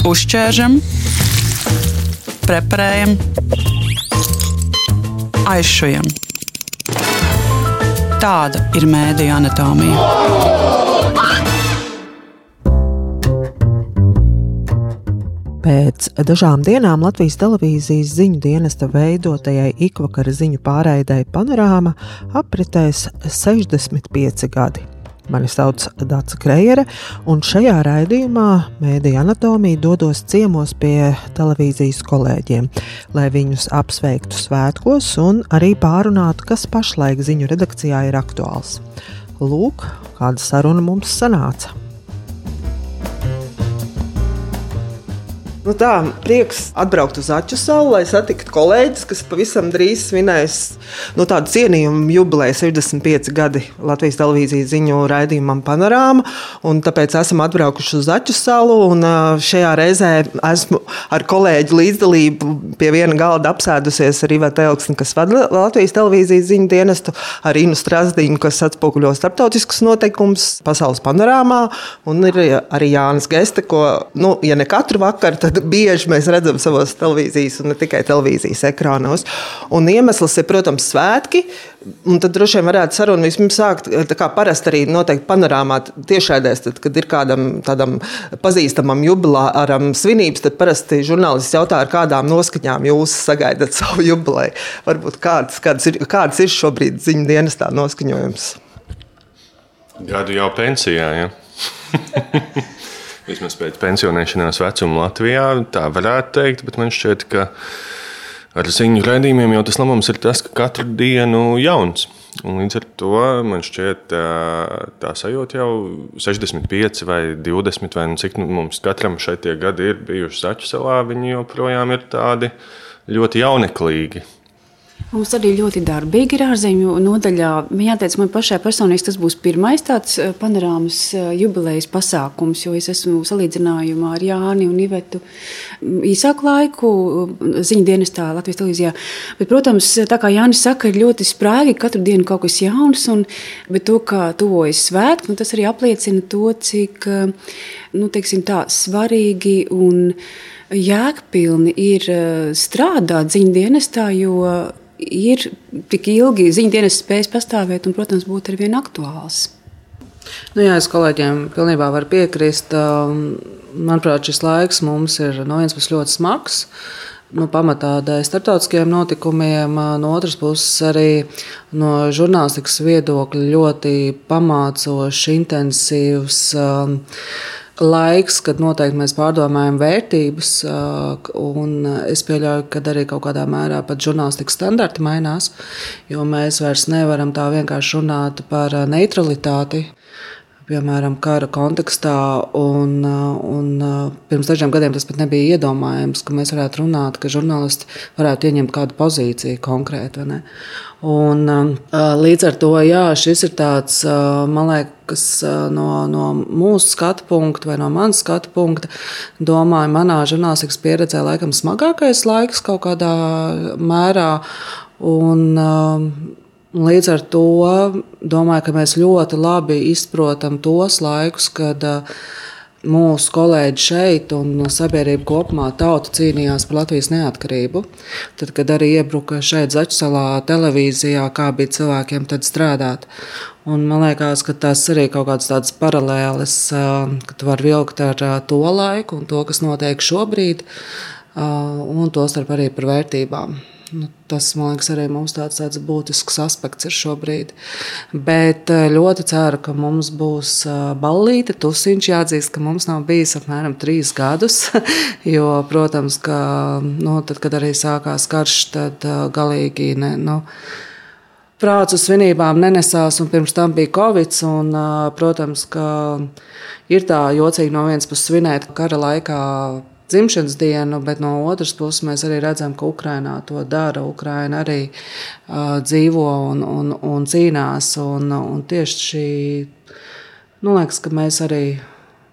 Uzķēršam, preparējam, aizšujam. Tāda ir mēdija anatomija. Pēc dažām dienām Latvijas televīzijas ziņu dienesta veidotajai ikvakara ziņu pārraidai panorāma apritēs 65 gadi. Mani sauc Dārsa Krejere, un šajā raidījumā Mēdīņa anatomija dodos ciemos pie televīzijas kolēģiem, lai viņus apsveiktu svētkos un arī pārunātu, kas pašlaik ziņu redakcijā ir aktuāls. Lūk, kāda saruna mums sanāca. Nu tā, prieks atbraukt uz Aču salu, lai satiktu kolēģis, kas pavisam drīz svinēs nu, tādu cienījumu jubileju 65 gadi Latvijas televīzijas ziņu raidījumam Panorāma. Tāpēc esam atbraukuši uz Aču salu. Šajā reizē esmu ar kolēģi līdzdalību pie viena galda apsēdusies ar Ivētu Elksni, kas vada Latvijas televīzijas ziņu dienestu, ar Inu Strasdīnu, kas atspoguļo starptautiskus noteikumus pasaules panorāmā, un ir arī Jānis Geste, ko, nu, ja ne katru vakaru, tad bieži mēs redzam savos televīzijas un ne tikai televīzijas ekrānos. Un iemesls ir, protams, svētki. Un tad droši vien varētu sarunu vispirms sākt, kā parasti arī noteikti panorāmā tiešraidēs, tad, kad ir kādam tādam pazīstamam jubilāram svinības, tad parasti žurnālists jautā, ar kādām noskaņām jūs sagaidat savu jubileju. Varbūt kāds, kāds, ir, kāds ir šobrīd ziņu dienestā noskaņojums? Gadu jau pensijā, ja? Vismaz pēc pensionēšanās vecuma Latvijā, tā varētu teikt, bet man šķiet, ka ar ziņu raidījumiem jau tas labums ir tas, ka katru dienu jauns. Un līdz ar to man šķiet, tā, tā sajūta jau 65 vai 20, vai nu cik nu mums katram šeit tie gadi ir bijuši Zaķu salā, viņi joprojām ir tādi ļoti jauneklīgi. Mums arī ļoti darbīgi ir ārzemju nodaļā. Jāteic, man pašai personīgi tas būs pirmais tāds eh, panorāmas eh, jubilejas pasākums, jo es esmu salīdzinājumā ar Jāni un Ivetu mm, īsāku laiku mm, ziņu dienestā Latvijas televīzijā. Bet, protams, tā kā Jānis saka, ir ļoti sprāgi, katru dienu kaut kas jauns, un, bet to, kā tuvojas svētki, nu, tas arī apliecina to, cik eh, nu, teiksim, tā, svarīgi un jēgpilni ir strādāt ziņu dienestā, jo ir tik ilgi ziņu dienas spējas pastāvēt un, protams, būt ar vien aktuāls. Nu, jā, es kolēģiem pilnībā varu piekrist. Um, manuprāt, šis laiks mums ir no vienas puses ļoti smags. Nu, pamatā dēļ starptautiskiem notikumiem, uh, no otras puses arī no žurnālistikas viedokļa ļoti pamācošs, intensīvs. Um, laiks, kad noteikti mēs pārdomājam vērtības, un es pieļauju, ka arī kaut kādā mērā pat žurnālistikas standarti mainās, jo mēs vairs nevaram tā vienkārši runāt par neutralitāti piemēram, kara kontekstā. Un, un pirms dažiem gadiem tas pat nebija iedomājams, ka mēs varētu runāt, ka žurnālisti varētu ieņemt kādu pozīciju konkrēti. Un, līdz ar to jā, šis ir tāds, man liekas, no, no mūsu skatu punkta vai no manas skatu punkta, domāju, manā žurnālistikas pieredzē laikam smagākais laiks kaut kādā mērā. Un, Līdz ar to domāju, ka mēs ļoti labi izprotam tos laikus, kad uh, mūsu kolēģi šeit un sabiedrība kopumā tauta cīnījās par Latvijas neatkarību. Tad, kad arī iebruka šeit Zaķisalā televīzijā, kā bija cilvēkiem tad strādāt. Un man liekas, ka tas arī kaut kāds tāds paralēlis, ka tu vari vilkt ar to laiku un to, kas notiek šobrīd, un to starp arī par vērtībām. Nu, tas, man liekas, arī mums tāds, tāds būtisks aspekts ir šobrīd. Bet eh, ļoti ceru, ka mums būs eh, ballīte, tusiņš. Jāatzīst, ka mums nav bijis apmēram trīs gadus. Jo, protams, ka, nu, tad, kad arī sākās karš, tad eh, galīgi ne. Nu, Prāts uz svinībām nenesās, un pirms tam bija Covid. Un, protams, ka ir tā jocīgi no vienas puses svinēt kara laikā dzimšanas dienu, bet no otras puses mēs arī redzam, ka Ukrainā to dara. Ukraina arī uh, dzīvo un, un, un cīnās. Un, un tieši šī, nu, liekas, ka mēs arī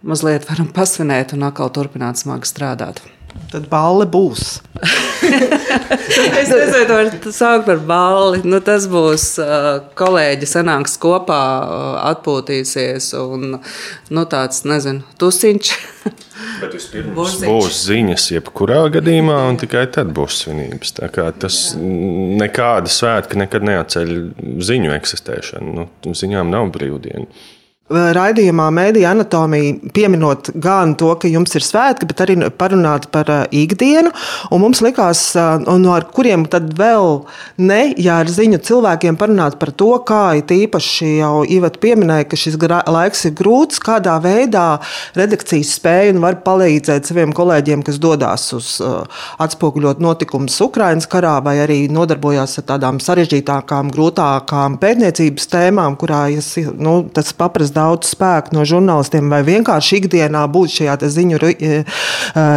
mazliet varam pasvinēt un atkal turpināt smagi strādāt. Tad balva būs. es nezinu, vai tas sāk par balli. Nu, tas būs kolēģi sanāks kopā, atpūtīsies un nu, tāds, nezinu, tusiņš. Bet vispirms būs, būs ziņas, jebkurā gadījumā, un tikai tad būs svinības. Tas nekāda svētki nekad neatceļ ziņu eksistēšanu. Nu, ziņām nav brīvdienu raidījumā Mēdīņa anatomija pieminot gan to, ka jums ir svētki, bet arī parunāt par ikdienu. Un mums likās, no kuriem tad vēl ne, ja ar ziņu cilvēkiem parunāt par to, kā it īpaši jau Iveta pieminēja, ka šis laiks ir grūts, kādā veidā redakcijas spēja un var palīdzēt saviem kolēģiem, kas dodas uz atspoguļot notikumus Ukraiņas karā vai arī nodarbojās ar tādām sarežģītākām, grūtākām pētniecības tēmām, kurā nu, tas paprast daudz spēku no žurnālistiem, vai vienkārši ikdienā būt šajā ziņu e,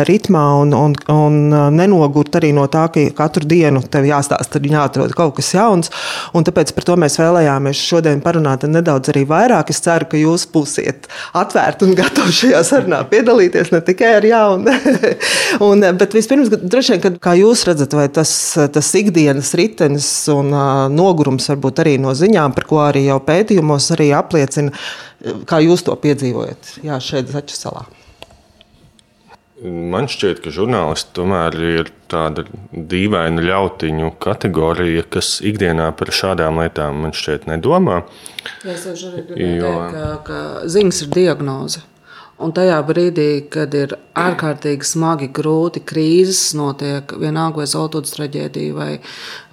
ritmā un, un, un nenogurt arī no tā, ka katru dienu tev jāstāsta, ir jāatrod kaut kas jauns. Un tāpēc par to mēs vēlējāmies šodien parunāt nedaudz arī vairāk. Es ceru, ka jūs būsiet atvērti un gatavi šajā sarunā piedalīties ne tikai ar jaunu. un, bet vispirms, droši vien, kad, kā jūs redzat, vai tas, tas ikdienas ritenis un uh, nogurums varbūt arī no ziņām, par ko arī jau pētījumos arī apliecina, Kā jūs to piedzīvojat Jā, šeit, Zaķisalā? Man šķiet, ka žurnālisti tomēr ir tāda dīvaina ļautiņu kategorija, kas ikdienā par šādām lietām man šķiet nedomā. Es jau arī gribēju jo... teikt, ka, ka ziņas ir diagnoze. Un tajā brīdī, kad ir ārkārtīgi smagi, grūti krīzes, notiek vienalga vai Zeltūdas traģēdija, vai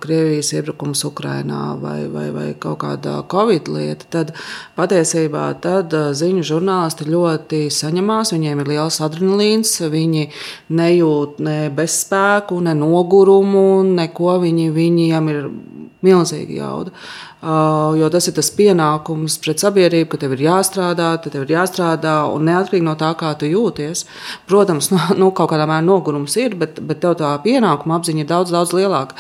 Krievijas iebrukums Ukrajinā, vai, vai, vai kaut kāda Covid lieta, tad patiesībā tad ziņu žurnālisti ļoti saņemās. Viņiem ir liels adrenalīns, viņi nejūt ne bezspēku, ne nogurumu, neko. Viņi, viņiem ir milzīga jauda. Jo tas ir tas pienākums pret sabiedrību, ka tev ir jāstrādā, tev ir jāstrādā un neatkarīgi no tā, kā tu jūties. Protams, nu, nu, kaut kādā mērā nogurums ir, bet, bet tev tā pienākuma apziņa ir daudz, daudz lielāka.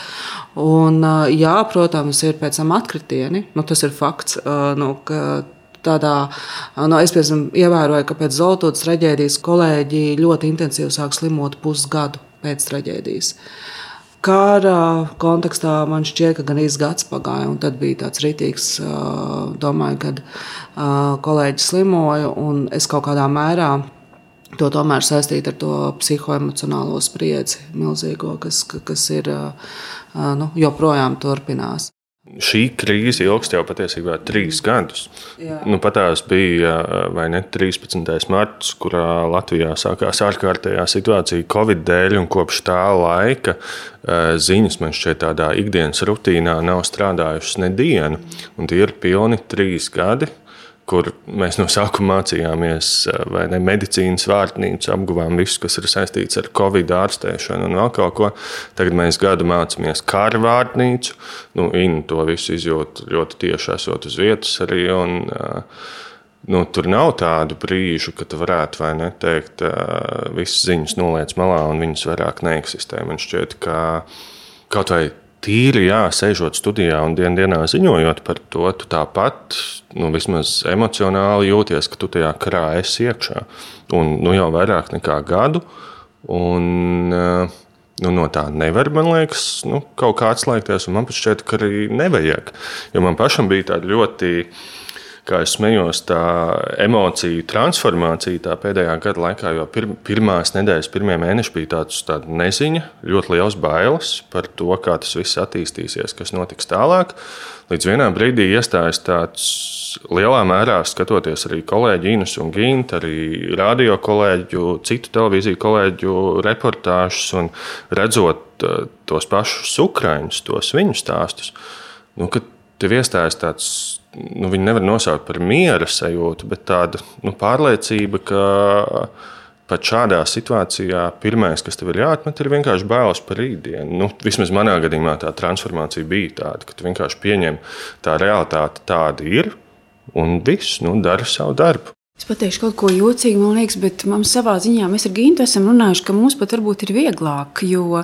Un, jā, protams, ir pēc tam atkritieni. Nu, tas ir fakts. Nu, tādā, nu, es piemēram ievēroju, ka pēc Zeltūdas traģēdijas kolēģi ļoti intensīvi sāk slimot pusgadu pēc traģēdijas. Uh, Kara kontekstā man šķiet, ka gan īsts gads pagāja, un tad bija tāds rītīgs, domāju, kad kolēģis slimoja, un es kaut kādā mērā to tomēr saistīt ar to psihoemocionālo spriedzi milzīgo, kas, kas ir nu, joprojām turpinās. Šī krīze ilgst jau patiesībā trīs gadus. Nu, Patās bija ne, 13. marts, kurā Latvijā sākās ārkārtējā situācija Covid dēļ, un kopš tā laika ziņas man šķiet tādā ikdienas rutīnā nav strādājušas nedienu. Tie ir pilni trīs gadi, kur mēs no sākuma mācījāmies, vai ne medicīnas vārtnīcu, apguvām visu, kas ir saistīts ar covid ārstēšanu un vēl kaut ko. Tagad mēs gadu mācāmies kara vārtnīcu. Nu, Inna to visu izjūt ļoti tieši esot uz vietas arī. Un, nu, tur nav tādu brīžu, kad tu varētu vai ne teikt, visas ziņas noliec malā un viņas vairāk neeksistē. Man šķiet, ka kaut vai tīri, jā, sēžot studijā un dien dienā ziņojot par to, tu tāpat nu, vismaz emocionāli jūties, ka tu tajā esi iekšā. Un, nu, jau vairāk nekā gadu. Un, nu, no tā nevar, man liekas, nu, kaut kā atslēgties. Man šķiet, ka arī nevajag. Jo man pašam bija tāda ļoti kā es smējos, tā emociju transformācija tā pēdējā gada laikā, jo pir, pirmās nedēļas, pirmie mēneši bija tāds neziņa, ļoti liels bailes par to, kā tas viss attīstīsies, kas notiks tālāk. Līdz vienā brīdī iestājas tāds lielā mērā skatoties arī kolēģi Inus un Gintu, arī radio kolēģu, citu televīziju kolēģu reportāžus un redzot tos pašus ukraiņus, tos viņu stāstus. Nu, Tev iestājas tāds nu, viņi nevar nosaukt par miera sajūtu, bet tāda nu, pārliecība, ka pat šādā situācijā pirmais, kas tev ir jāatmet, ir vienkārši bailes par rītdienu. Nu, vismaz manā gadījumā tā transformācija bija tāda, ka tu vienkārši pieņem tā realitāte tāda ir un viss, nu, dara savu darbu. Es pateikšu kaut ko jocīgu, man liekas, bet mums savā ziņā mēs ar Gintu esam runājuši, ka mums pat varbūt ir vieglāk, jo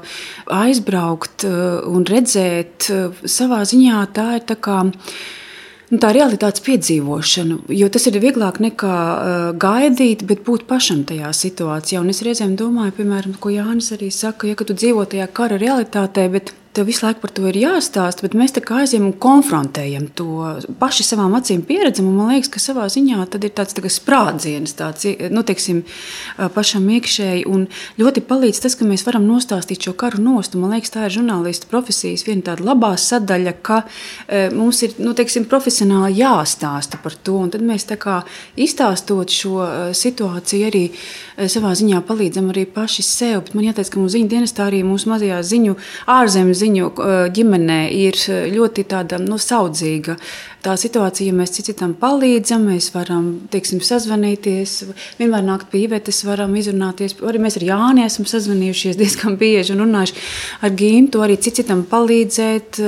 aizbraukt uh, un redzēt uh, savā ziņā tā ir tā kā nu, tā realitātes piedzīvošanu. Jo tas ir vieglāk nekā uh, gaidīt, bet būt pašam tajā situācijā. Un es reizēm domāju, piemēram, ko Jānis arī saka, ja tu dzīvo tajā kara realitātē, bet Tev visu laiku par to ir jāstāsta, bet mēs tā kā aizjām un konfrontējam to paši savām acīm pieredzam. Man liekas, ka savā ziņā tas ir tāds tā sprādziens, tāds nu, teiksim, pašam iekšēji. Un ļoti palīdz tas, ka mēs varam nostāstīt šo karu nostu. Man liekas, tā ir žurnālista profesijas viena tāda labā sadaļa, ka mums ir nu, teiksim, profesionāli jāstāsta par to. Un tad mēs kā, izstāstot šo situāciju arī savā ziņā palīdzam arī paši sev. Bet man jāteic, ka mūsu ziņu dienestā arī mūsu mazajā ziņu ārzemes ziņu ģimenē ir ļoti tāda, nu, saudzīga. Tā situācija, ja mēs citam palīdzam, mēs varam teiksim, sazvanīties, vienmēr nākt pie īvetes, varam izrunāties. Arī mēs ar Jāni esam sazvanījušies diezgan bieži un runājuši ar Gīnu, arī citam palīdzēt,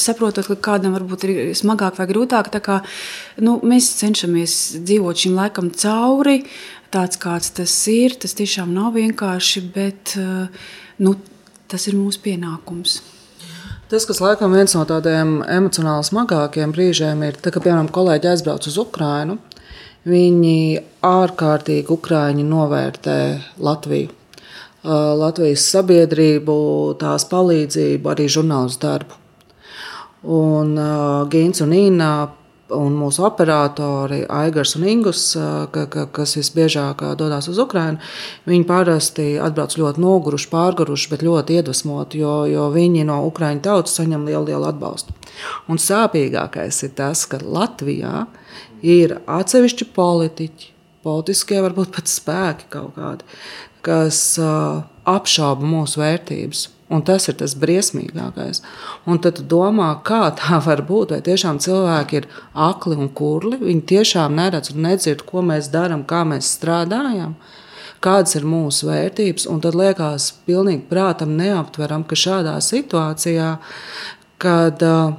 saprotot, ka kādam varbūt ir smagāk vai grūtāk. Kā, nu, mēs cenšamies dzīvot šim laikam cauri tāds, kāds tas ir. Tas tiešām nav vienkārši, bet nu, Tas ir mūsu pienākums. Tas, kas laikam viens no tādiem emocionāli smagākiem brīžiem ir, tad, kad, piemēram, kolēģi aizbrauc uz Ukrajinu, viņi ārkārtīgi Ukrāņi novērtē Latviju. Latvijas sabiedrību, tās palīdzību, arī žurnālistu darbu. Un uh, Gins un Inna un mūsu operatori, Aigars un Ingus, ka, ka, kas visbiežāk dodas uz Ukrajinu, viņi parasti atbrauc ļoti noguruši, pārguruši, bet ļoti iedvesmoti, jo, jo viņi no Ukraiņu tautas saņem lielu, lielu atbalstu. Un sāpīgākais ir tas, ka Latvijā ir atsevišķi politiķi, politiskie, varbūt pat spēki kaut kādi, kas apšauba mūsu vērtības. Un tas ir tas briesmīgākais. Un tad domā, kā tā var būt. Vai tiešām cilvēki ir akli un kurli? Viņi tiešām neredz un nedzird, ko mēs darām, kā mēs strādājam, kādas ir mūsu vērtības. Un tad liekas, pilnīgi prātam neaptveram, ka šādā situācijā, kad uh,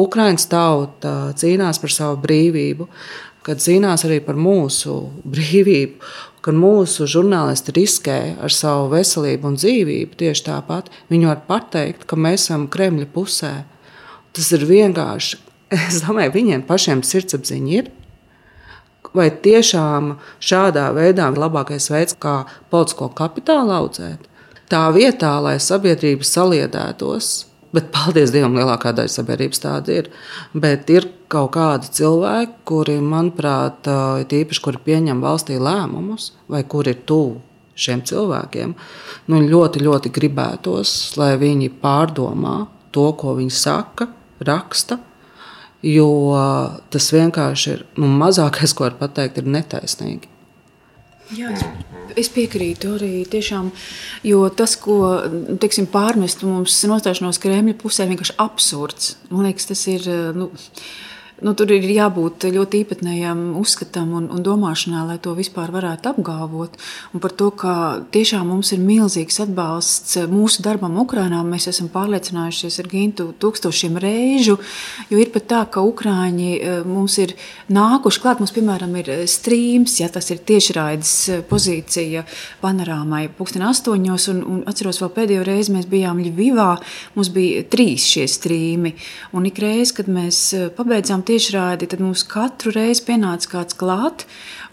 Ukraiņas tauta cīnās par savu brīvību, kad cīnās arī par mūsu brīvību ka mūsu žurnālisti riskē ar savu veselību un dzīvību tieši tāpat, viņi var pateikt, ka mēs esam Kremļa pusē. Tas ir vienkārši. Es domāju, viņiem pašiem sirdsapziņa ir. Vai tiešām šādā veidā ir labākais veids, kā politisko kapitālu audzēt? Tā vietā, lai sabiedrība saliedētos, Bet, paldies Dievam, lielākā daļa sabiedrības tāda ir. Bet ir kaut kādi cilvēki, kuri, manuprāt, ir īpaši, kuri pieņem valstī lēmumus, vai kuri ir tuvu šiem cilvēkiem. Nu, ļoti, ļoti gribētos, lai viņi pārdomā to, ko viņi saka, raksta. Jo tas vienkārši ir nu, mazākais, ko var pateikt, ir netaisnīgi. Jā, es, es piekrītu arī tiešām, jo tas, ko teiksim, pārmest mums nostāšanos Kremļa pusē, ir vienkārši absurds. Man liekas, tas ir. Nu, nu, tur ir jābūt ļoti īpatnējam uzskatam un, un domāšanai, lai to vispār varētu apgalvot. Un par to, ka tiešām mums ir milzīgs atbalsts mūsu darbam Ukrajinā. Mēs esam pārliecinājušies ar Gintu tūkstošiem reižu, jo ir pat tā, ka Ukrāņi eh, mums ir nākuši klāt. Mums, piemēram, ir streams, ja tas ir tiešraides pozīcija panorāmai pulksten astoņos, un, un atceros vēl pēdējo reizi mēs bijām Ļivivā, mums bija trīs šie strīmi, un ik reiz, kad mēs pabeidzām tiešraidi, tad mums katru reizi pienāca kāds klāt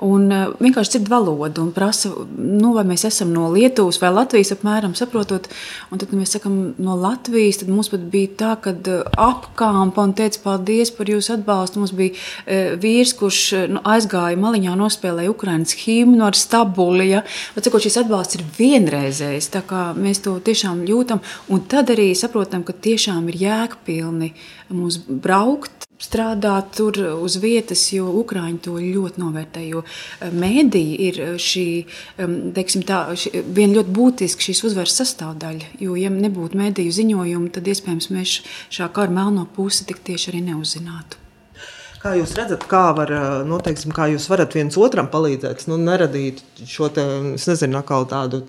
un uh, vienkārši dzird valodu un prasa, nu, vai mēs esam no Lietuvas vai Latvijas apmēram saprotot. Un tad, kad mēs sakam no Latvijas, tad mums pat bija tā, ka uh, apkāmpa un teica paldies par jūsu atbalstu. Mums bija uh, vīrs, kurš nu, aizgāja maliņā nospēlēja Ukrainas himnu ar stabuli. Ja? Cikot, šis atbalsts ir vienreizējs, tā kā mēs to tiešām jūtam. Un tad arī saprotam, ka tiešām ir jēgpilni mums braukt strādāt tur uz vietas, jo Ukrāņi to ļoti novērtē. Jo eh, mēdīja ir eh, šī, teiksim, tā, šī, viena ļoti būtiska šīs uzvaras sastāvdaļa. Jo, ja nebūtu mēdīju ziņojumu, tad iespējams mēs šā kara melno pusi tik tieši arī neuzzinātu. Kā jūs redzat, kā, var, eh, nu, teiksim, kā jūs varat viens otram palīdzēt, nu, neradīt šo te, nezinu, tādu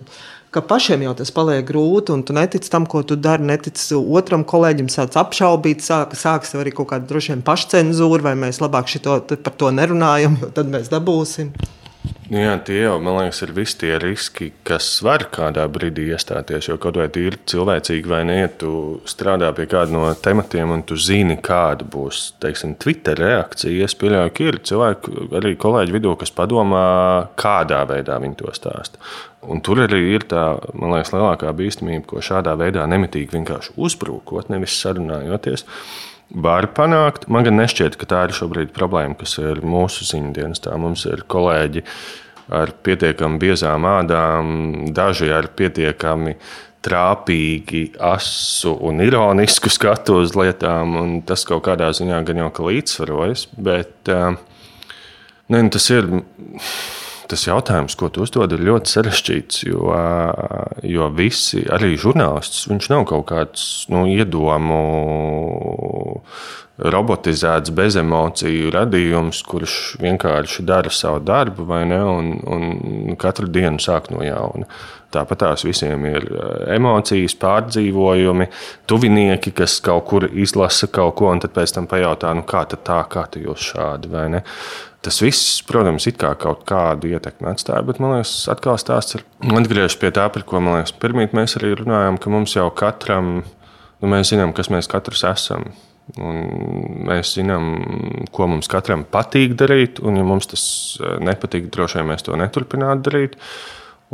ka pašiem jau tas paliek grūti, un tu netici tam, ko tu dari, netici otram kolēģim, sāc apšaubīt, sāk, sāks arī kaut kāda droši vien pašcensūra, vai mēs labāk šito, par to nerunājam, jo tad mēs dabūsim. Nu jā, tie jau, man liekas, ir visi tie riski, kas var kādā brīdī iestāties. Jo kaut vai tīri cilvēcīgi vai nē, tu strādā pie kāda no tematiem, un tu zini, kāda būs teiksim, Twitter reakcija. Es pieļauju, ka ir cilvēki, arī kolēģi vidū, kas padomā, kādā veidā viņi to stāsta. Un tur arī ir tā, man liekas, lielākā bīstamība, ko šādā veidā nemitīgi vienkārši uzbrukot, nevis sarunājoties var panākt. Man gan nešķiet, ka tā ir šobrīd problēma, kas ir mūsu ziņu dienestā. Mums ir kolēģi ar pietiekami biezām ādām, daži ar pietiekami trāpīgi, asu un ironisku skatu uz lietām. Tas kaut kādā ziņā gan jau ka līdzsvarojas, bet eh, nu, tas ir tas jautājums, ko tu uzdod, ir ļoti sarežģīts. Jo, jo visi, arī žurnālists, viņš nav kaut kāds nu, iedomu robotizēts, bez emociju radījums, kurš vienkārši dara savu darbu, vai ne? Un, un katru dienu sāk no jauna. Tāpat tās visiem ir emocijas, pārdzīvojumi, tuvinieki, kas kaut kur izlasa kaut ko, un pēc tam pajautā, nu, kā tā, kā tu jūs šādi, vai ne? Tas viss, protams, ir kā kaut kādu ietekmi atstāja, bet man liekas, atkal stāsts ir atgriežas pie tā, par ko man liekas, pirmīt mēs arī runājām, ka mums jau katram, nu, mēs zinām, kas mēs katrs esam. Un mēs zinām, ko mums katram patīk darīt, un, ja mums tas eh, nepatīk, droši vien mēs to neturpinātu darīt.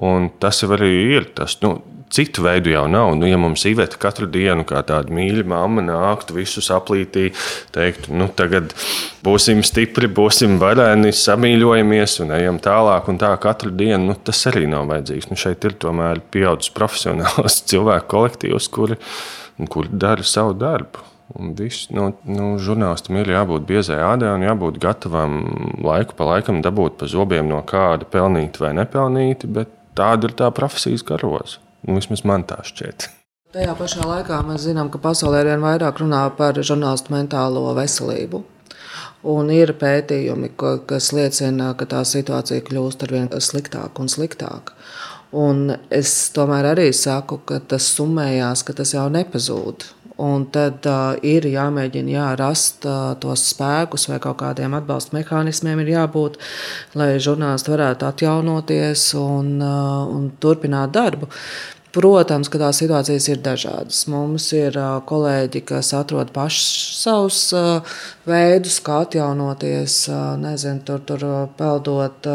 Un tas jau arī ir tas. Nu, citu veidu jau nav. Nu, ja mums Iveta katru dienu, kā tāda mīļa mamma, nāktu visus aplītī, teiktu, nu, tagad būsim stipri, būsim vareni, samīļojamies un ejam tālāk, un tā katru dienu, nu, tas arī nav vajadzīgs. Nu, šeit ir tomēr pieaudzis profesionāls cilvēku kolektīvs, kuri, kuri dara savu darbu. Un viss nu, nu, žurnālistam ir jābūt biezai ādai un jābūt gatavam laiku pa laikam dabūt pa zobiem no kāda pelnīta vai nepelnīta, bet tāda ir tā profesijas karoza. Nu, vismaz man tā šķiet. Tajā pašā laikā mēs zinām, ka pasaulē ar vien vairāk runā par žurnālistu mentālo veselību. Un ir pētījumi, kas liecina, ka tā situācija kļūst ar vien sliktāka un sliktāka. Un es tomēr arī saku, ka tas summējās, ka tas jau nepazūd. Un tad uh, ir jāmēģina jā, rast uh, tos spēkus, vai kaut kādiem atbalsta mehānismiem ir jābūt, lai žurnālisti varētu atjaunoties un, uh, un turpināt darbu. Protams, ka tās situācijas ir dažādas. Mums ir kolēģi, kas atrod pašus savus veidus, kā atjaunoties, nezinu, tur, tur peldot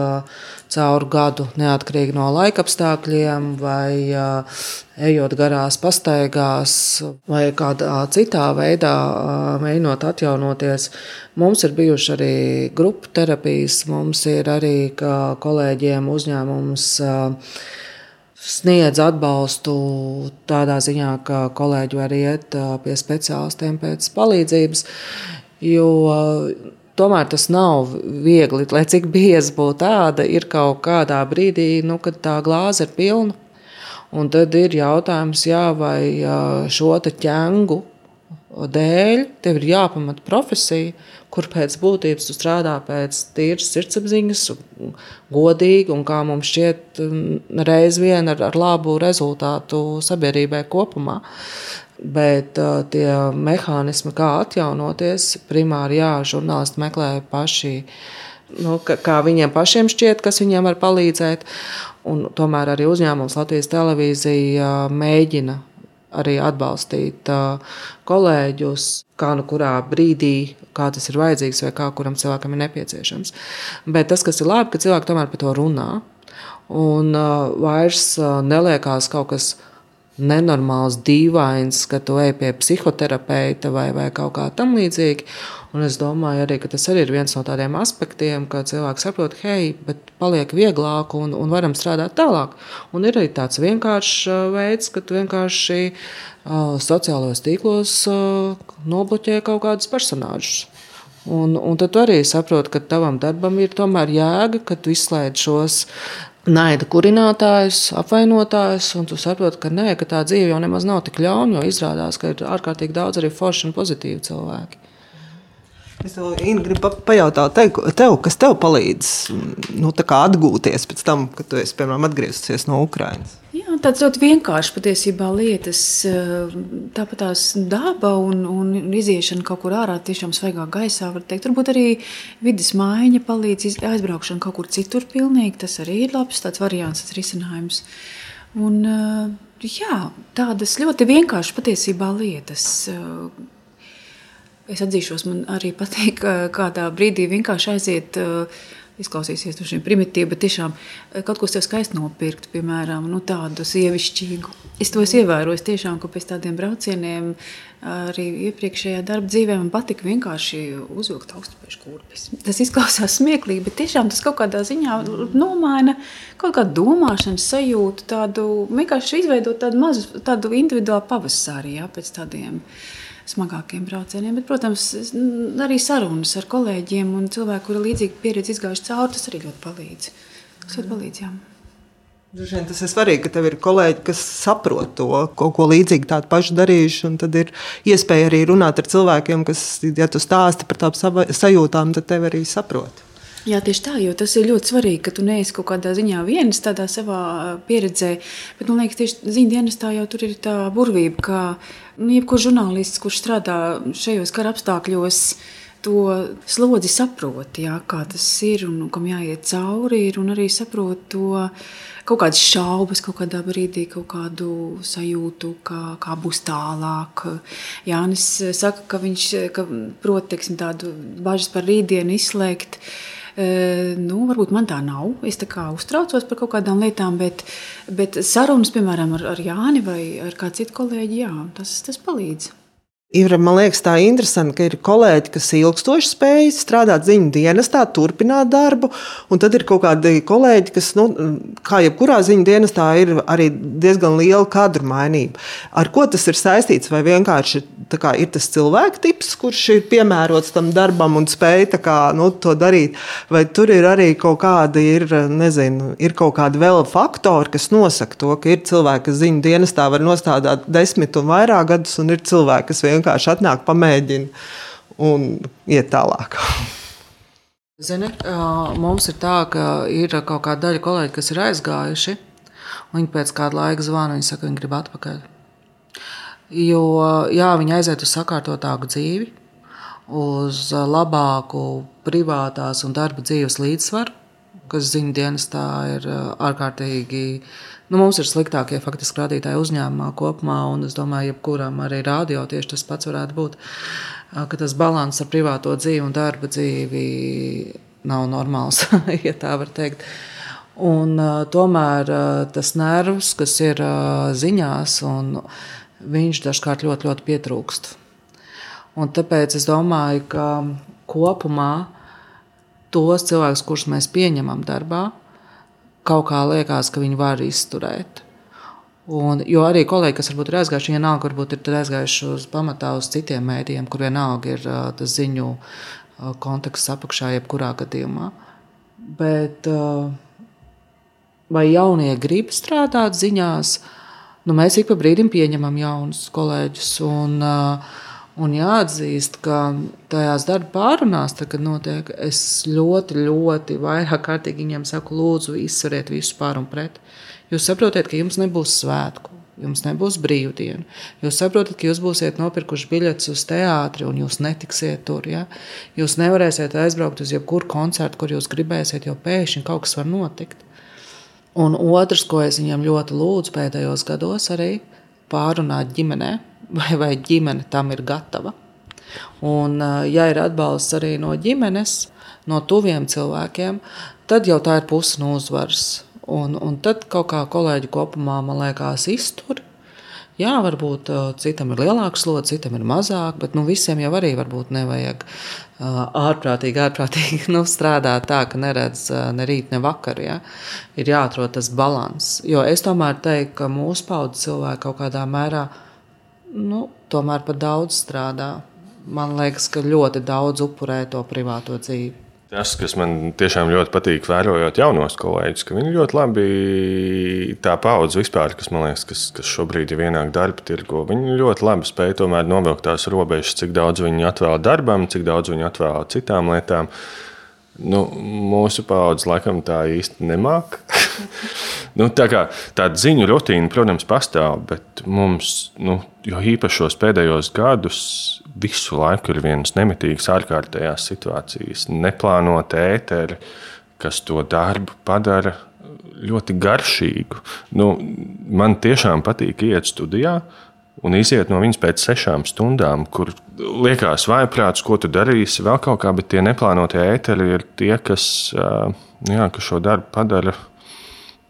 cauri gadu, neatkarīgi no laikapstākļiem, vai ejot garās pastaigās, vai kādā citā veidā mēģinot atjaunoties. Mums ir bijuši arī grupu terapijas, mums ir arī kolēģiem uzņēmums sniedz atbalstu tādā ziņā, ka kolēģi var iet pie speciālistiem pēc palīdzības. Jo tomēr tas nav viegli, lai cik biezi būtu tāda, ir kaut kādā brīdī, nu, kad tā glāze ir pilna. Un tad ir jautājums, jā, vai šo ķēngu dēļ tev ir jāpamata profesija, kur pēc būtības tu strādā pēc tīras sirdsapziņas, godīgi un kā mums šķiet, reiz vien ar, ar labu rezultātu sabiedrībai kopumā. Bet uh, tie mehānismi, kā atjaunoties, primāri jā, žurnālisti meklē paši, nu, kā viņiem pašiem šķiet, kas viņiem var palīdzēt. Un tomēr arī uzņēmums Latvijas televīzija mēģina arī atbalstīt kolēģus, kā nu kurā brīdī, kā tas ir vajadzīgs vai kā kuram cilvēkam ir nepieciešams. Bet tas, kas ir labi, ka cilvēki tomēr par to runā un vairs neliekās kaut kas nenormāls, dīvains, ka tu ej pie psihoterapeita vai, vai kaut kā tamlīdzīga. Un es domāju, arī, ka tas arī ir viens no tādiem aspektiem, ka cilvēks saprot, hei, bet paliek vieglāk un, un varam strādāt tālāk. Un ir arī tāds vienkāršs veids, ka tu vienkārši uh, sociālajos tīklos uh, nobloķē kaut kādus personāžus. Un, un tad arī saproti, ka tavam darbam ir tomēr jēga, ka tu izslēdz šos naida kurinātājus, apvainotājus, un tu saproti, ka, nē, ka tā dzīve jau nemaz nav tik ļauna, jo izrādās, ka ir ārkārtīgi daudz arī forši un pozitīvi cilvēki. Es Inga, gribu pajautāt, tev, tev, kas tev palīdz nu, atgūties pēc tam, kad tu esi piemēram, atgriezusies no Ukrainas? Jā, tāds ļoti vienkāršs patiesībā lietas, tāpat tās daba un, un iziešana kaut kur ārā, tiešām svaigā gaisā, var teikt. Varbūt arī vidas maiņa palīdz aizbraukšana kaut kur citur pilnīgi. Tas arī ir labs tāds variants, tas risinājums. Un, jā, tādas ļoti vienkāršas patiesībā lietas. Es atzīšos, man arī patīk kādā brīdī vienkārši aiziet uh, izklausīsies no šiem primitīvi, bet tiešām eh, kaut ko sev skaisti nopirkt, piemēram, nu, tādu sievišķīgu. Es to esmu ievērojis tiešām, ka pēc tādiem braucieniem arī iepriekšējā darba dzīvē man patika vienkārši uzvilkt augstspēju kurpes. Tas izklausās smieklīgi, bet tiešām tas kaut kādā ziņā nomaina kaut kādu domāšanas sajūtu, tādu vienkārši izveidot tādu mazu, tādu individuālu pavasarī, jā, pēc tādiem smagākiem braucieniem. Bet, protams, arī sarunas ar kolēģiem un cilvēkiem, kuri ir līdzīga pieredze izgājuši cauri, tas arī ļoti palīdz. Tas ļoti palīdz jā. Vien, tas ir svarīgi, ka tev ir kolēģi, kas saprot to, kaut ko līdzīgu tādu pašu darījuši. Tad ir iespēja arī runāt ar cilvēkiem, kas, ja tu stāsti par tām sajūtām, tad tev arī saprot. Jā, tieši tā, jo tas ir ļoti svarīgi, ka tu neesi kaut kādā ziņā viens tādā savā pieredzē. Bet man liekas, tieši ziņu dienestā jau tur ir tā burvība, ka nu, jebkurš žurnālists, kurš strādā šajos kara apstākļos, to slodzi saprot, jā, kā tas ir un kam jāiet cauri. Ir, un arī saprot to kaut kādas šaubas, kaut kādā brīdī, kaut kādu sajūtu, kā, kā būs tālāk. Jānis saka, ka viņš ka prot teiksim, tādu bažas par rītdienu izslēgt. Nu, varbūt man tā nav. Es tā kā uztraucos par kaut kādām lietām, bet, bet sarunas, piemēram, ar, ar Jāni vai ar kādu citu kolēģi, jā, tas, tas palīdz. Ir, man liekas, tā interesanti, ka ir kolēģi, kas ilgstoši spēj strādāt ziņu dienestā, turpināt darbu, un tad ir kaut kādi kolēģi, kas, nu, kā jebkurā ziņu dienestā, ir arī diezgan liela kadru mainība. Ar ko tas ir saistīts? Vai vienkārši kā, ir tas cilvēka tips, kurš ir piemērots tam darbam un spēj kā, nu, to darīt, vai tur ir arī kaut kādi, ir, nezinu, ir kaut kādi vēl faktori, kas nosaka to, ka ir cilvēki, kas ziņu dienestā var nostādīt desmit un vairāk gadus, un ir cilvēki, kas vienkārši vienkārši atnāk, pamēģina un iet tālāk. Zini, mums ir tā, ka ir kaut kāda daļa kolēģi, kas ir aizgājuši. Viņi pēc kāda laika zvana, viņi saka, viņi grib atpakaļ. Jo jā, viņi aiziet uz sakārtotāku dzīvi, uz labāku privātās un darba dzīves līdzsvaru, kas ziņu dienestā ir ārkārtīgi Nu, mums ir sliktākie faktiski rādītāji uzņēmumā kopumā, un es domāju, jebkuram arī rādio tieši tas pats varētu būt, ka tas līdzsvars ar privāto dzīvi un darba dzīvi nav normāls, ja tā var teikt. Un, uh, tomēr uh, tas nervs, kas ir uh, ziņās, viņš dažkārt ļoti, ļoti pietrūkst. Un tāpēc es domāju, ka kopumā tos cilvēkus, kurus mēs pieņemam darbā, kaut kā liekas, ka viņi var izturēt. Un, jo arī kolēģi, kas varbūt ir aizgājuši, vienalga varbūt ir aizgājuši uz pamatā uz citiem mēdījiem, kur vienalga ir uh, tas ziņu uh, konteksts apakšā, jebkurā gadījumā. Bet uh, vai jaunie grib strādāt ziņās? Nu, mēs ik pa brīdim pieņemam jaunus kolēģus. Un, uh, Un jāatzīst, ka tajās darba pārunās, tā, kad notiek, es ļoti, ļoti vairāk kārtīgi viņiem saku, lūdzu, izsveriet visu pār un pret. Jūs saprotat, ka jums nebūs svētku, jums nebūs brīvdienu. Jūs saprotat, ka jūs būsiet nopirkuši biļetes uz teātri un jūs netiksiet tur. Ja? Jūs nevarēsiet aizbraukt uz jebkuru koncertu, kur jūs gribēsiet, jo pēkšņi kaut kas var notikt. Un otrs, ko es viņiem ļoti lūdzu pēdējos gados, arī pārunāt ģimenei vai, vai ģimene tam ir gatava. Un, ja ir atbalsts arī no ģimenes, no tuviem cilvēkiem, tad jau tā ir puse no uzvaras. Un, un tad kaut kā kolēģi kopumā, man liekas, iztur. Jā, varbūt citam ir lielāks slodzi, citam ir mazāk, bet nu, visiem jau arī varbūt nevajag ārprātīgi, ārprātīgi nu, strādāt tā, ka neredz ne rīt, ne vakar. Ja? Ir jāatrod tas līdzsvars. Jo es tomēr teiktu, ka mūsu paudzes cilvēki kaut kādā mērā nu, tomēr par daudz strādā. Man liekas, ka ļoti daudz upurē to privāto dzīvi. Tas, kas man tiešām ļoti patīk, vērojot jaunos kolēģus, ka viņi ļoti labi tā paudze vispār, kas man liekas, kas, kas šobrīd ir ienāk darba tirgo, viņi ļoti labi spēj tomēr novilkt tās robežas, cik daudz viņi atvēl darbam, cik daudz viņi atvēl citām lietām. Nu, mūsu paudze laikam tā īsti nemāk. nu, tā kā, tāda ziņu rutīna, protams, pastāv, bet mums, nu, jo īpaši šos pēdējos gadus, visu laiku ir vienas nemitīgas ārkārtējās situācijas, neplānota ēteri, kas to darbu padara ļoti garšīgu. Nu, man tiešām patīk iet studijā. Un iziet no viņas pēc sešām stundām, kur liekas, vai prāts, ko tu darīsi, vēl kaut kā, bet tie neplānotie ēteri ir tie, kas, jā, kas šo darbu padara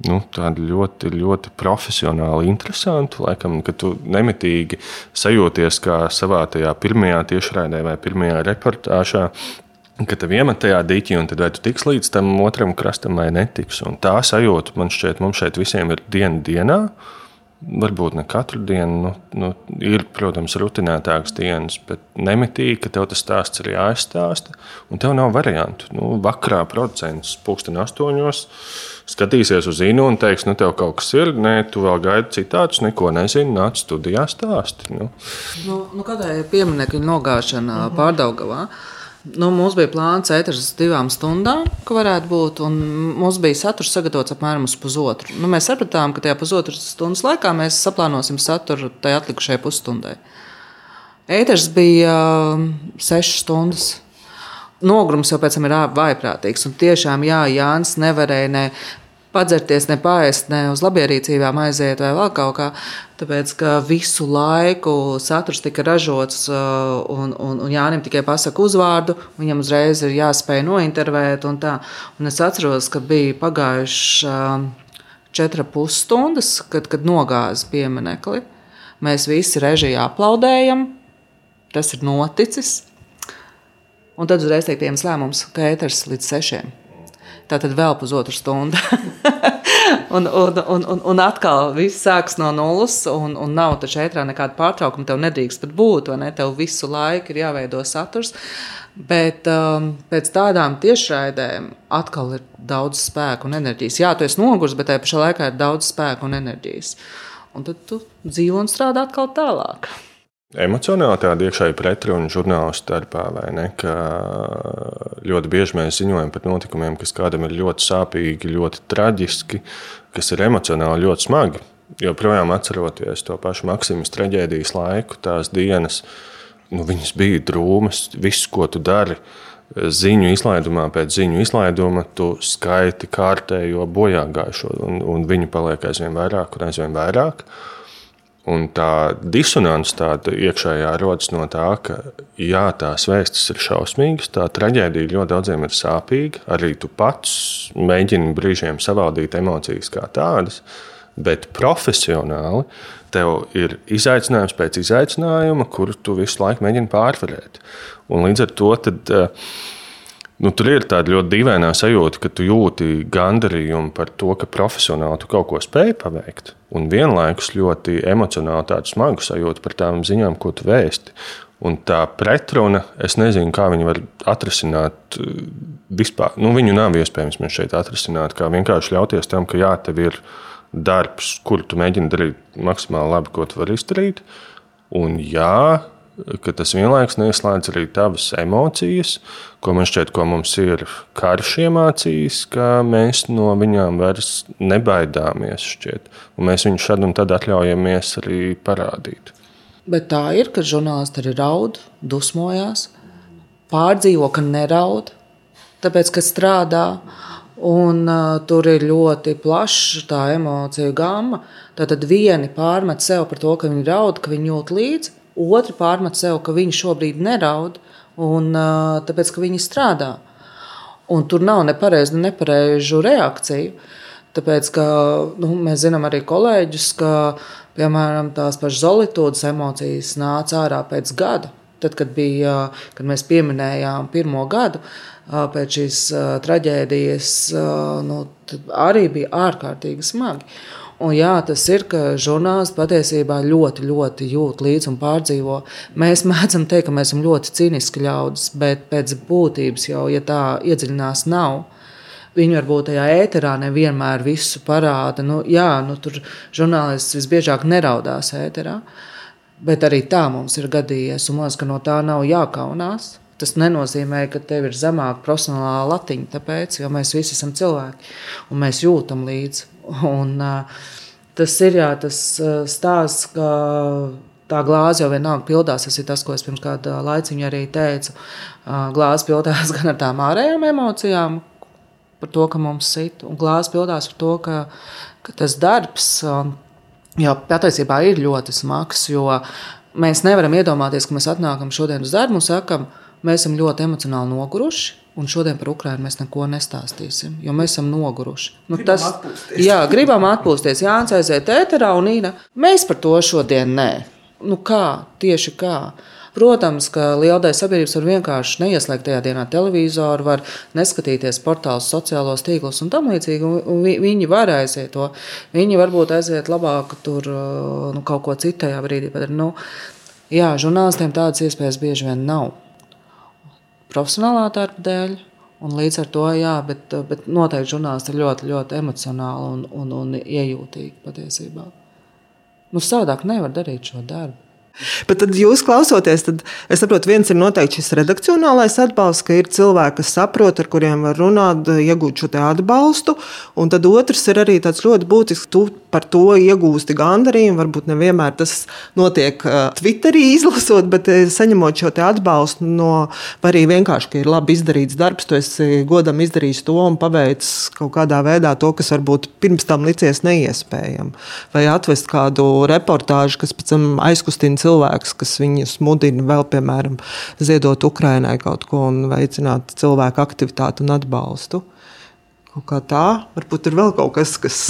nu, tādu ļoti, ļoti profesionāli interesantu. Laikam, ka tu nemitīgi sajūties kā savā tajā pirmajā tiešraidē vai pirmajā reportāžā. Kad tev iemet tajā dīķī, un tad vai tu tiks līdz tam otram krastam vai netiks. Un tā sajūta man šķiet, mums šeit visiem ir diena dienā. Varbūt ne katru dienu, nu, nu, ir, protams, rutinētākas dienas, bet nemitīgi, ka tev tas stāsts ir jāizstāsta, un tev nav variantu. Nu, vakarā producents pūksteni astoņos skatīsies uz Inu un teiks, nu, tev kaut kas ir, nē, tu vēl gaidi citātus, neko nezini, nāc studijā stāsti. Nu. Nu, nu, kādai pieminiektu nogāšana mm -hmm. pārdaugavā? Nu, mums bija plāns ēteris divām stundām, ka varētu būt. Mums bija saturs sagatavots apmēram uz pusotru. Nu, mēs sapratām, ka tajā pusotras stundas laikā mēs saplānosim saturu tajā atlikušajai pusstundai. Ēteris bija um, sešas stundas. Nogrums jau pēc tam ir vājprātīgs. Un tiešām, jā, Jānis nevarēja ne padzerties, ne pāriest, ne uz labierīcībām aiziet vai vēl kaut kā. Tāpēc, ka visu laiku saturs tika ražots, uh, un, un, un Jānis tikai pasaka uzvārdu, viņam uzreiz ir jāspēj nointervēt. Un tā. un es atceros, ka bija pagājuši um, četras pusstundas, kad, kad nogāza pieminekli. Mēs visi režijā aplaudējam. Tas ir noticis. Un tad uzreiz tiek pieņemts lēmums, ka ēters līdz sešiem. Tā tad vēl pusotru stundu. un, un, un, un, un atkal viss sākas no nulles, un, un nav taču ētrā nekāda pārtraukuma. Tev nedrīkst pat būt, vai ne? Tev visu laiku ir jāveido saturs. Bet um, pēc tādām tiešraidēm atkal ir daudz spēka un enerģijas. Jā, tu esi noguris, bet tajā pašā laikā ir daudz spēka un enerģijas. Un tad tu dzīvo un strādā atkal tālāk. Emocionāli tāda iekšēja pretruna žurnālistu starpā, vai ne? Ka ļoti bieži mēs ziņojam par notikumiem, kas kādam ir ļoti sāpīgi, ļoti traģiski, kas ir emocionāli ļoti smagi. Jo projām atceroties to pašu Maksimas traģēdijas laiku, tās dienas, nu, viņas bija drūmas, viss, ko tu dari. Ziņu izlaidumā pēc ziņu izlaiduma tu skaiti kārtējo bojā gājušo, un, un viņu paliek aizvien vairāk un aizvien vairāk. Uh, Un tā disonance tāda iekšējā rodas no tā, ka jā, tās vēstis ir šausmīgas, tā traģēdija ļoti daudziem ir sāpīga. Arī tu pats mēģini brīžiem savaldīt emocijas kā tādas, bet profesionāli tev ir izaicinājums pēc izaicinājuma, kuru tu visu laiku mēģini pārvarēt. Un līdz ar to tad, uh, Nu, tur ir tāda ļoti dīvaina sajūta, ka tu jūti gandarījumu par to, ka profesionāli tu kaut ko spēj paveikt. Un vienlaikus ļoti emocionāli tādu smagu sajūtu par tām ziņām, ko tu vēsti. Un tā pretruna, es nezinu, kā viņi var atrisināt. Vispār. Nu, viņu nav iespējams šeit atrisināt. Kā vienkārši ļauties tam, ka jā, tev ir darbs, kur tu mēģini darīt maksimāli labi, ko tu vari izdarīt. Un jā, ka tas vienlaikus neieslēdz arī tavas emocijas, ko man šķiet, ko mums ir karš iemācījis, ka mēs no viņām vairs nebaidāmies. Šķiet, un mēs viņu šad un tad atļaujamies arī parādīt. Bet tā ir, ka žurnālisti arī raud, dusmojās, pārdzīvo, ka neraud, tāpēc, ka strādā. Un, uh, tur ir ļoti plaša tā emociju gama. Tad vieni pārmet sev par to, ka viņi raud, ka viņi jūt līdzi, Otri pārmet sev, ka viņi šobrīd neraud, un, tāpēc ka viņi strādā. Un tur nav ne pareizu, ne nepareizu reakciju. Tāpēc, ka nu, mēs zinām arī kolēģus, ka piemēram tās pašas zolītūdas emocijas nāca ārā pēc gada. Tad, kad, bija, kad mēs pieminējām pirmo gadu pēc šīs traģēdijas, nu, arī bija ārkārtīgi smagi. Un jā, tas ir, ka žurnālisti patiesībā ļoti, ļoti jūt līdzi un pārdzīvo. Mēs mēdzam teikt, ka mēs esam ļoti cīniski ļaudis, bet pēc būtības jau, ja tā iedziļinās, nav. Viņi varbūt tajā ēterā nevienmēr visu parāda. Nu, jā, nu, tur žurnālists visbiežāk neraudās ēterā, bet arī tā mums ir gadījies. Un man liekas, ka no tā nav jākaunās. Tas nenozīmē, ka tev ir zemāka profesionālā latiņa, tāpēc, jo mēs visi esam cilvēki un mēs jūtam līdzi. Un, tas ir jā, tas stāsts, ka tā glāze jau vienalga pildās. Tas ir tas, ko es pirms kāda laiciņa arī teicu. Glāze pildās gan ar tām ārējām emocijām, par to, ka mums sit, un glāze pildās ar to, ka, ka tas darbs jau patiesībā ir ļoti smags. Jo mēs nevaram iedomāties, ka mēs atnākam šodien uz darbu un sakam, mēs esam ļoti emocionāli noguruši. Un šodien par Ukrajinu mēs neko nestāstīsim, jo mēs esam noguruši. Nu, gribam tas, atpūsties. jā, gribam atpūsties. Jānis aiziet ēterā un Nīna. Mēs par to šodien nē. Nu, kā? Tieši kā? Protams, ka liela daļa sabiedrības var vienkārši neieslēgt tajā dienā televizoru, var neskatīties portālus, sociālos tīklus un tam līdzīgi. Un viņi var aiziet to. Viņi varbūt aiziet labāk tur nu, kaut ko citu tajā brīdī. Bet, nu, jā, žurnālistiem tādas iespējas bieži vien nav profesionālā darba dēļ. Un līdz ar to, jā, bet, bet noteikti žurnālisti ir ļoti, ļoti emocionāli un, un, un iejūtīgi patiesībā. Nu, savādāk nevar darīt šo darbu. Bet tad jūs klausoties, tad es saprotu, viens ir noteikti šis redakcionālais atbalsts, ka ir cilvēki, kas saprot, ar kuriem var runāt, iegūt šo atbalstu. Un tad otrs ir arī tāds ļoti būtisks, tu par to iegūsti gandarījumu. Varbūt nevienmēr tas notiek uh, Twitterī izlasot, bet uh, saņemot šo atbalstu no, arī vienkārši, ka ir labi izdarīts darbs, tu esi godam izdarījis to un paveicis kaut kādā veidā to, kas varbūt pirms tam licies neiespējami. Vai atvest kādu reportāžu, kas pēc tam aizkustina cilvēku cilvēks, kas viņus mudina vēl, piemēram, ziedot Ukrainai kaut ko un veicināt cilvēku aktivitāti un atbalstu. Kaut kā tā, varbūt ir vēl kaut kas, kas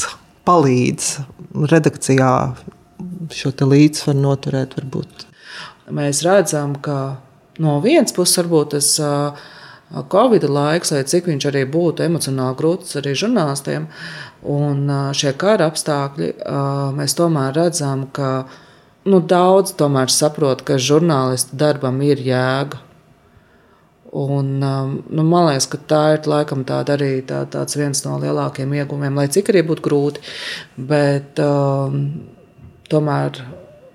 palīdz redakcijā šo līdzsvaru noturēt. Varbūt. Mēs redzam, ka no vienas puses varbūt tas Covid laiks, lai cik viņš arī būtu emocionāli grūts arī žurnālistiem, un šie kara apstākļi, mēs tomēr redzam, ka nu, daudz tomēr saprot, ka žurnālistu darbam ir jēga. Un, um, nu, man liekas, ka tā ir laikam tāda arī tā, tāds viens no lielākajiem ieguvumiem, lai cik arī būtu grūti. Bet um, tomēr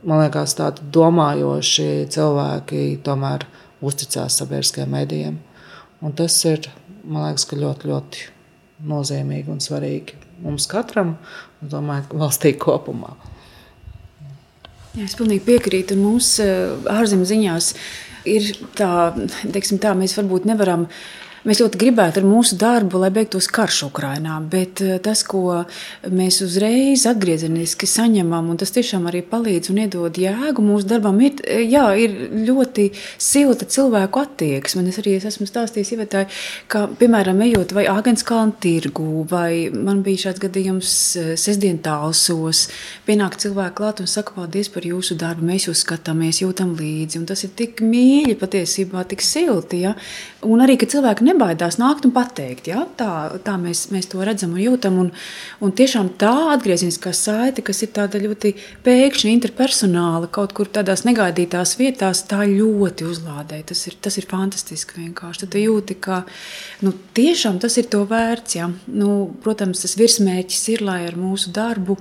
man liekas, tādi domājoši cilvēki tomēr uzticās sabiedriskajiem medijiem. Un tas ir liekas, ļoti, ļoti nozīmīgi un svarīgi mums katram, un domāju, valstī kopumā. Jā, es pilnīgi piekrītu. Mūsu eh, ārzemju ziņās ir tā, teiksim, tā, mēs varbūt nevaram Mēs ļoti gribētu ar mūsu darbu, lai beigtos karš Ukrajinā, bet eh, tas, ko mēs uzreiz atgriezeniski saņemam, un tas tiešām arī palīdz un iedod jēgu mūsu darbam, ir, eh, jā, ir ļoti silta cilvēku attieksme. Es arī es esmu stāstījis ievētāji, ka, piemēram, ejot vai Āgenskalnu tirgu, vai man bija šāds gadījums eh, sestdien tālsos, pienāk cilvēki klāt un saka paldies par jūsu darbu, mēs jūs skatāmies, jūtam līdzi, un tas ir tik mīļi patiesībā, tik silti, ja? un arī, ka cilvēki nebaidās nākt un pateikt. Ja? Tā, tā mēs, mēs to redzam un jūtam. Un, un tiešām tā atgriezeniskā saite, kas ir tāda ļoti pēkšņa, interpersonāla, kaut kur tādās negaidītās vietās, tā ļoti uzlādē. Tas ir, tas ir fantastiski vienkārši. Tad jūti, ka nu, tiešām tas ir to vērts. Ja? Nu, protams, tas virsmērķis ir, lai ar mūsu darbu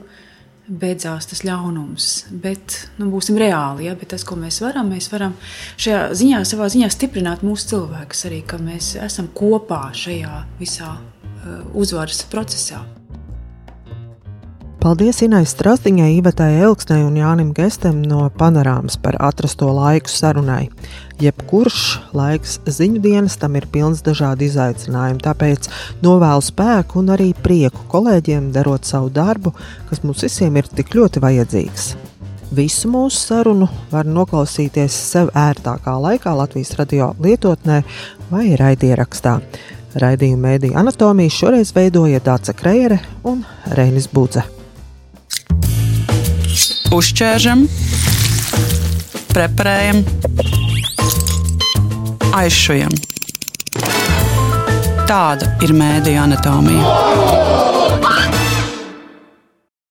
beidzās tas ļaunums. Bet nu, būsim reāli. Ja? Bet tas, ko mēs varam, mēs varam šajā ziņā, savā ziņā stiprināt mūsu cilvēkus arī, ka mēs esam kopā šajā visā uh, uzvaras procesā. Paldies Inai Strasdiņai, Ivetai Elksnei un Jānim Gestem no panorāmas par atrasto laiku sarunai. Jebkurš laiks ziņu dienas tam ir pilns dažādu izaicinājumu, tāpēc novēlu spēku un arī prieku kolēģiem darot savu darbu, kas mums visiem ir tik ļoti vajadzīgs. Visu mūsu sarunu var noklausīties sev ērtākā laikā Latvijas radio lietotnē vai raidierakstā. Raidījuma mēdīja anatomijas šoreiz veidoja Dāca Krejere un Reinis Budze uzķēršam, preparējam, aizšujam. Tāda ir mēdīņa anatomija.